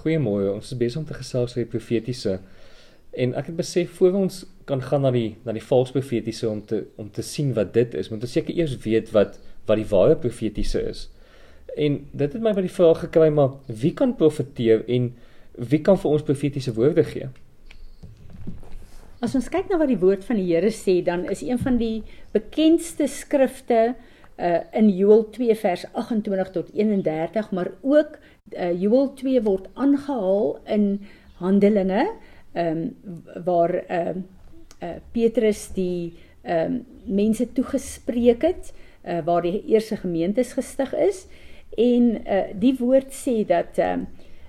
Goeiemôre. Ons is besig om te gesels oor die profetiese. En ek het besef voor ons kan gaan na die na die valse profetiese om te om te sien wat dit is, moet ons seker eers weet wat wat die ware profetiese is. En dit het my by die vraag gekry maar wie kan profeteer en wie kan vir ons profetiese woorde gee? As ons kyk na wat die woord van die Here sê, dan is een van die bekendste skrifte uh in Joël 2 vers 28 tot 31, maar ook uh Joël 2 word aangehaal in Handelinge, ehm um, waar ehm uh, uh Petrus die ehm um, mense toegespreek het, uh waar die eerste gemeentes gestig is. En uh die woord sê dat ehm um,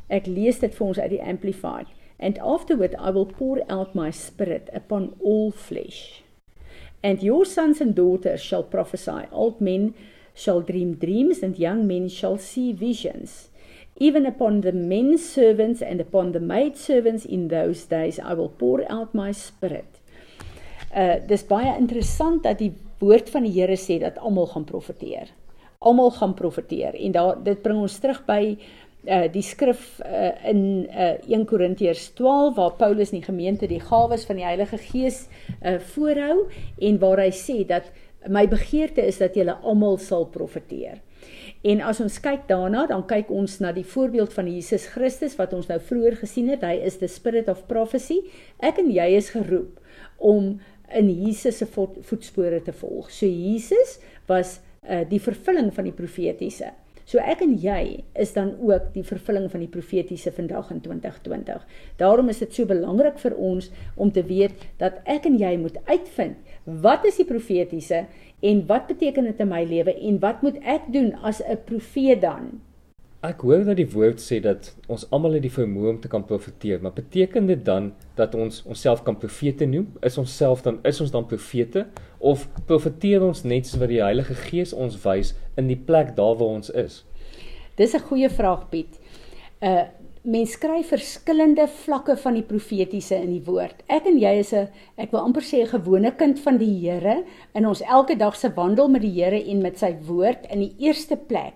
ek lees dit vir ons uit die amplified. And afterward I will pour out my spirit upon all flesh and your sons and daughters shall prophesy. Old men shall dream dreams and young men shall see visions. Even upon the men servants and upon the maid servants in those days I will pour out my spirit. Uh dis baie interessant dat die woord van die Here sê dat almal gaan profeteer. Almal gaan profeteer. En daar dit bring ons terug by uh die skrif uh, in uh 1 Korintiërs 12 waar Paulus in die gemeente die gawes van die Heilige Gees uh voorhou en waar hy sê dat my begeerte is dat julle almal sal profeteer. En as ons kyk daarna, dan kyk ons na die voorbeeld van Jesus Christus wat ons nou vroeër gesien het. Hy is the spirit of prophecy. Ek en jy is geroep om in Jesus se voetspore te volg. So Jesus was uh die vervulling van die profetiese. So ek en jy is dan ook die vervulling van die profetiese vandag in 2020. Daarom is dit so belangrik vir ons om te weet dat ek en jy moet uitvind wat is die profetiese en wat beteken dit in my lewe en wat moet ek doen as 'n profeet dan? Ek hoor dat die woord sê dat ons almal het die vermoë om te kan profeteer, maar beteken dit dan dat ons onsself kan profete noem? Is ons self dan is ons dan profete of profeteer ons net soos wat die Heilige Gees ons wys in die plek daar waar ons is? Dis 'n goeie vraag Piet. Uh mens skryf verskillende vlakke van die profetiese in die woord. Ek en jy is 'n ek wil amper sê 'n gewone kind van die Here in ons elke dag se wandel met die Here en met sy woord in die eerste plek.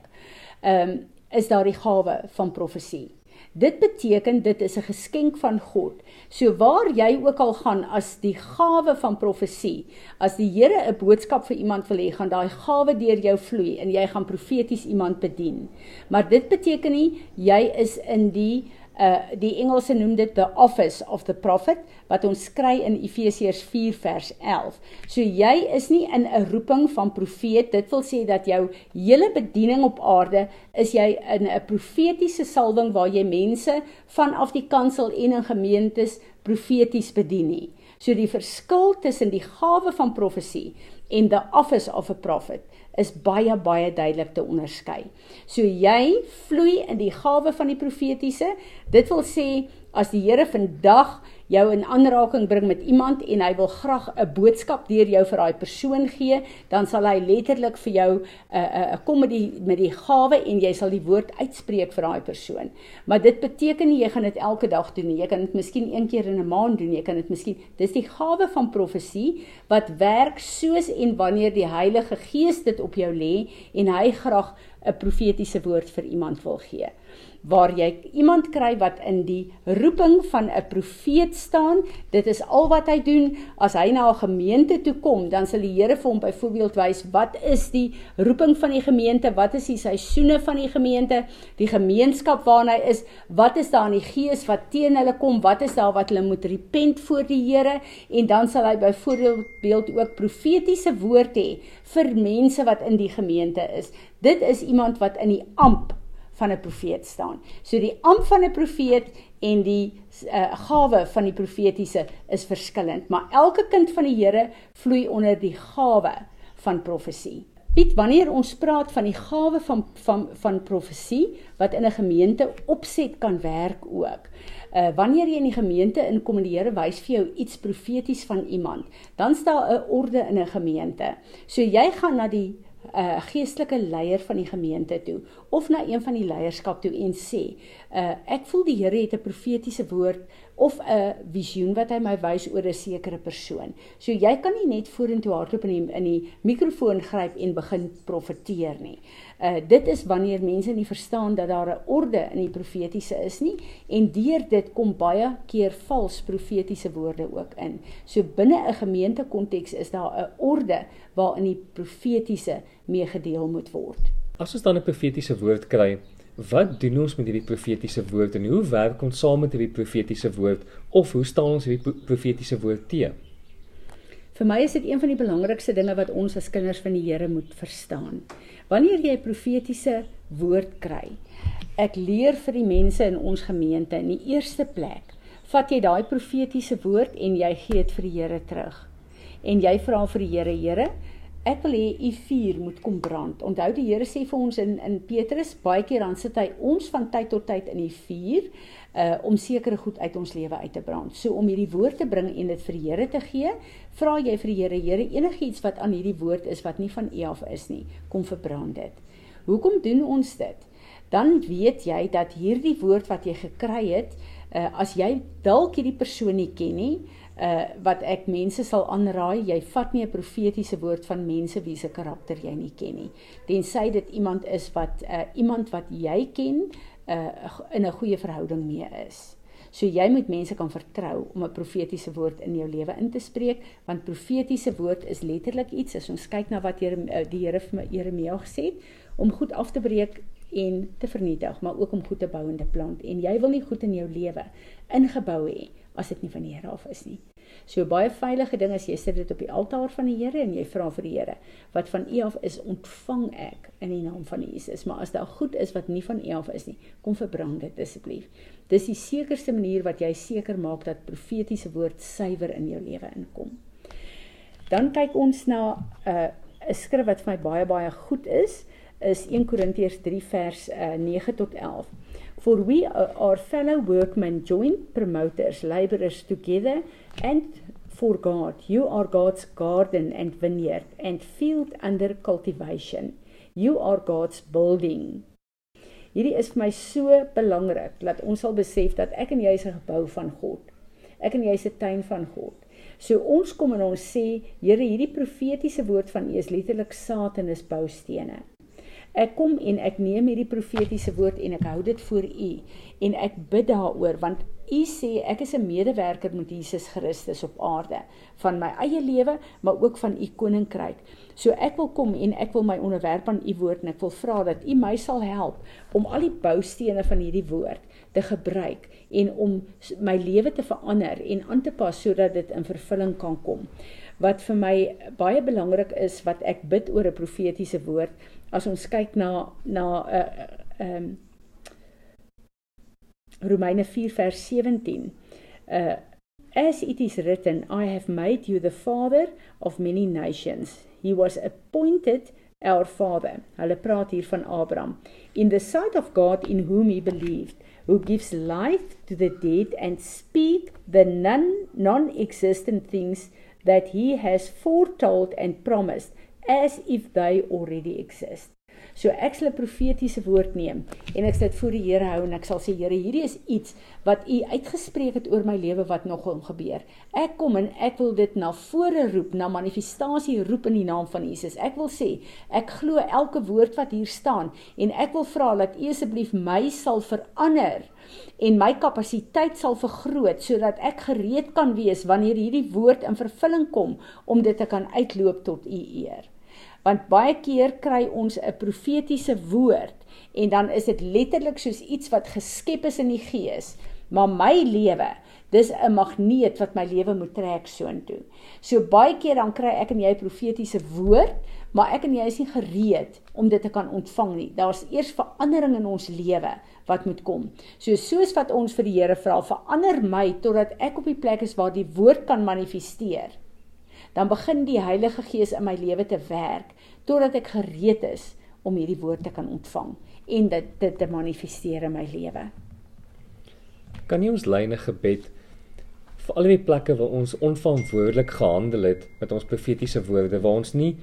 Ehm um, is daar die gawe van profesie. Dit beteken dit is 'n geskenk van God. So waar jy ook al gaan as die gawe van profesie, as die Here 'n boodskap vir iemand wil hê, gaan daai gawe deur jou vloei en jy gaan profeties iemand bedien. Maar dit beteken nie jy is in die uh die Engelse noem dit the office of the prophet wat ons kry in Efesiërs 4 vers 11. So jy is nie in 'n roeping van profeet. Dit wil sê dat jou hele bediening op aarde is jy in 'n profetiese salwing waar jy mense vanaf die kansel en in gemeentes profeties bedien nie. So die verskil tussen die gawe van profesie en the office of a prophet is baie baie duidelik te onderskei. So jy vloei in die gawe van die profetiese. Dit wil sê as die Here vandag jou in aanraking bring met iemand en hy wil graag 'n boodskap deur jou vir daai persoon gee, dan sal hy letterlik vir jou 'n uh, uh, uh, kom met die met die gawe en jy sal die woord uitspreek vir daai persoon. Maar dit beteken nie jy gaan dit elke dag doen nie. Jy kan dit miskien een keer in 'n maand doen. Jy kan dit miskien dis die gawe van profesie wat werk soos en wanneer die Heilige Gees dit op jou lê en hy graag 'n profetiese woord vir iemand wil gee waar jy iemand kry wat in die roeping van 'n profeet staan. Dit is al wat hy doen. As hy na 'n gemeente toe kom, dan sal die Here vir hom byvoorbeeld wys wat is die roeping van die gemeente, wat is die seisoene van die gemeente, die gemeenskap waarna hy is, wat is daar in die gees wat teen hulle kom, wat is daar wat hulle moet repent voor die Here en dan sal hy byvoorbeeld ook profetiese woord hê vir mense wat in die gemeente is. Dit is iemand wat in die amp van 'n profeet staan. So die amp van 'n profeet en die uh, gawe van die profetiese is verskillend, maar elke kind van die Here vloei onder die gawe van profesie. Piet, wanneer ons praat van die gawe van van van profesie wat in 'n gemeente opset kan werk ook. Uh wanneer jy in die gemeente inkom en die Here wys vir jou iets profeties van iemand, dan staan 'n orde in 'n gemeente. So jy gaan na die 'n uh, geestelike leier van die gemeente toe of na een van die leierskap toe en sê, uh, ek voel die Here het 'n profetiese woord of 'n visioen wat hy my wys oor 'n sekere persoon. So jy kan nie net vorentoe hardloop in die, in die mikrofoon gryp en begin profeteer nie. Uh dit is wanneer mense nie verstaan dat daar 'n orde in die profetiese is nie en deur dit kom baie keer vals profetiese woorde ook in. So binne 'n gemeentekonteks is daar 'n orde waarin die profetiese meegedeel moet word. As ons dan 'n profetiese woord kry, wat doen ons met hierdie profetiese woord en hoe werk ons saam met hierdie profetiese woord of hoe staan ons hierdie profetiese woord te? Vir my is dit een van die belangrikste dinge wat ons as kinders van die Here moet verstaan. Wanneer jy 'n profetiese woord kry, ek leer vir die mense in ons gemeente in die eerste plek, vat jy daai profetiese woord en jy gee dit vir die Here terug. En jy vra vir die Here, Here, ek wil hê u vuur moet kom brand. Onthou die Here sê vir ons in in Petrus baie keer dan sit hy ons van tyd tot tyd in die vuur uh om sekere goed uit ons lewe uit te brand. So om hierdie woord te bring en dit vir die Here te gee, vra jy vir die Here, Here, enigiets wat aan hierdie woord is wat nie van U af is nie, kom verbrand dit. Hoekom doen ons dit? Dan weet jy dat hierdie woord wat jy gekry het, uh as jy dalk hierdie persoon nie ken nie, uh wat ek mense sal aanraai, jy vat nie 'n profetiese woord van mense wie se karakter jy nie ken nie. Tensy dit iemand is wat uh iemand wat jy ken uh in 'n goeie verhouding mee is. So jy moet mense kan vertrou om 'n profetiese woord in jou lewe in te spreek, want profetiese woord is letterlik iets as ons kyk na wat Here die Here vir Jeremia gesê het om goed af te breek en te vernietig, maar ook om goed te bou en te plant. En jy wil nie goed in jou lewe ingebou hê as dit nie van die Here af is nie. So baie veilige ding as jy sit dit op die altaar van die Here en jy vra vir die Here wat van U af is, ontvang ek in die naam van Jesus. Maar as daar goed is wat nie van U af is nie, kom verbrand dit asseblief. Dis die sekerste manier wat jy seker maak dat profetiese woord suiwer in jou lewe inkom. Dan kyk ons na 'n uh, 'n skrif wat vir my baie baie goed is, is 1 Korintiërs 3 vers uh, 9 tot 11. For we are fellow workmen, joint promoters, laborers together, and for God. You are God's garden and vineyard and field under cultivation. You are God's building. Hierdie is vir my so belangrik dat ons sal besef dat ek en jy is 'n gebou van God. Ek en jy is 'n tuin van God. So ons kom en ons sê, Here, hierdie profetiese woord van U is letterlik saad en is boustene. Ek kom en ek neem hierdie profetiese woord en ek hou dit voor u en ek bid daaroor want u sê ek is 'n medewerker met Jesus Christus op aarde van my eie lewe maar ook van u koninkryk. So ek wil kom en ek wil my onderwerp aan u woord en ek wil vra dat u my sal help om al die boustene van hierdie woord te gebruik en om my lewe te verander en aan te pas sodat dit in vervulling kan kom. Wat vir my baie belangrik is wat ek bid oor 'n profetiese woord as ons kyk na na 'n uh, eh, ehm uh, um, Romeine 4 vers 17. Uh as it is written, I have made you the father of many nations. He was appointed our father. Hulle praat hier van Abraham. In the sight of God in whom he believed, who gives life to the dead and speak the non non-existent things that he has foretold and promised as if they already exist. So ek sal 'n profetiese woord neem en ek sal dit voor die Here hou en ek sal sê Here, hierdie is iets wat U uitgespreek het oor my lewe wat nog gaan gebeur. Ek kom en ek wil dit na vore roep, na manifestasie roep in die naam van Jesus. Ek wil sê, ek glo elke woord wat hier staan en ek wil vra dat U asseblief my sal verander en my kapasiteit sal vergroot sodat ek gereed kan wees wanneer hierdie woord in vervulling kom om dit te kan uitloop tot U eer want baie keer kry ons 'n profetiese woord en dan is dit letterlik soos iets wat geskep is in die gees maar my lewe dis 'n magneet wat my lewe moet trek soontoe. So baie keer dan kry ek en jy 'n profetiese woord maar ek en jy is nie gereed om dit te kan ontvang nie. Daar's eers verandering in ons lewe wat moet kom. So soos wat ons vir die Here vra verander my totdat ek op die plek is waar die woord kan manifesteer dan begin die Heilige Gees in my lewe te werk totdat ek gereed is om hierdie woord te kan ontvang en dit dit te manifesteer in my lewe. Kan jy ons lyne gebed vir al die plekke waar ons onverantwoordelik gehandel het met ons profetiese woorde waar ons nie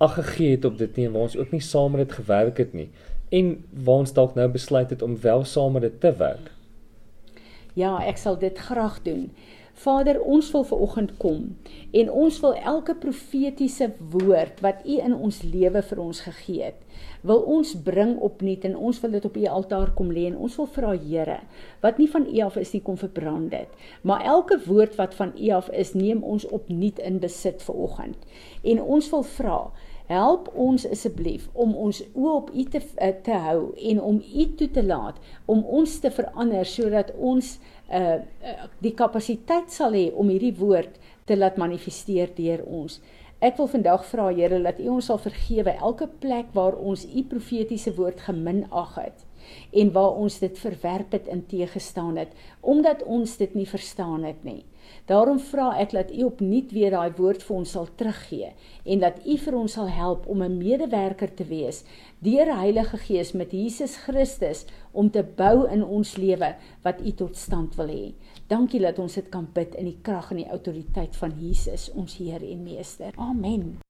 ag gegee het op dit nie en waar ons ook nie saam met dit gewerk het nie en waar ons dalk nou besluit het om wel saam met dit te werk. Ja, ek sal dit graag doen. Vader, ons wil ver oggend kom en ons wil elke profetiese woord wat U in ons lewe vir ons gegee het, wil ons bring opnuut en ons wil dit op U altaar kom lê en ons wil vra Here, wat nie van U af is nie, kom verbrand dit. Maar elke woord wat van U af is, neem ons opnuut in besit ver oggend. En ons wil vra Help ons asseblief om ons oë op U te eh, te hou en om U toe te laat om ons te verander sodat ons uh die kapasiteit sal hê om hierdie woord te laat manifesteer deur ons. Ek wil vandag vra Here dat U ons sal vergewe elke plek waar ons U profetiese woord geminag het en waar ons dit verwerp het en teëgestaan het omdat ons dit nie verstaan het nie. Daarom vra ek dat U opnuut weer daai woord vir ons sal teruggee en dat U vir ons sal help om 'n medewerker te wees deur Heilige Gees met Jesus Christus om te bou in ons lewe wat U tot stand wil hê. Dankie dat ons dit kan bid in die krag en die autoriteit van Jesus ons Heer en Meester. Amen.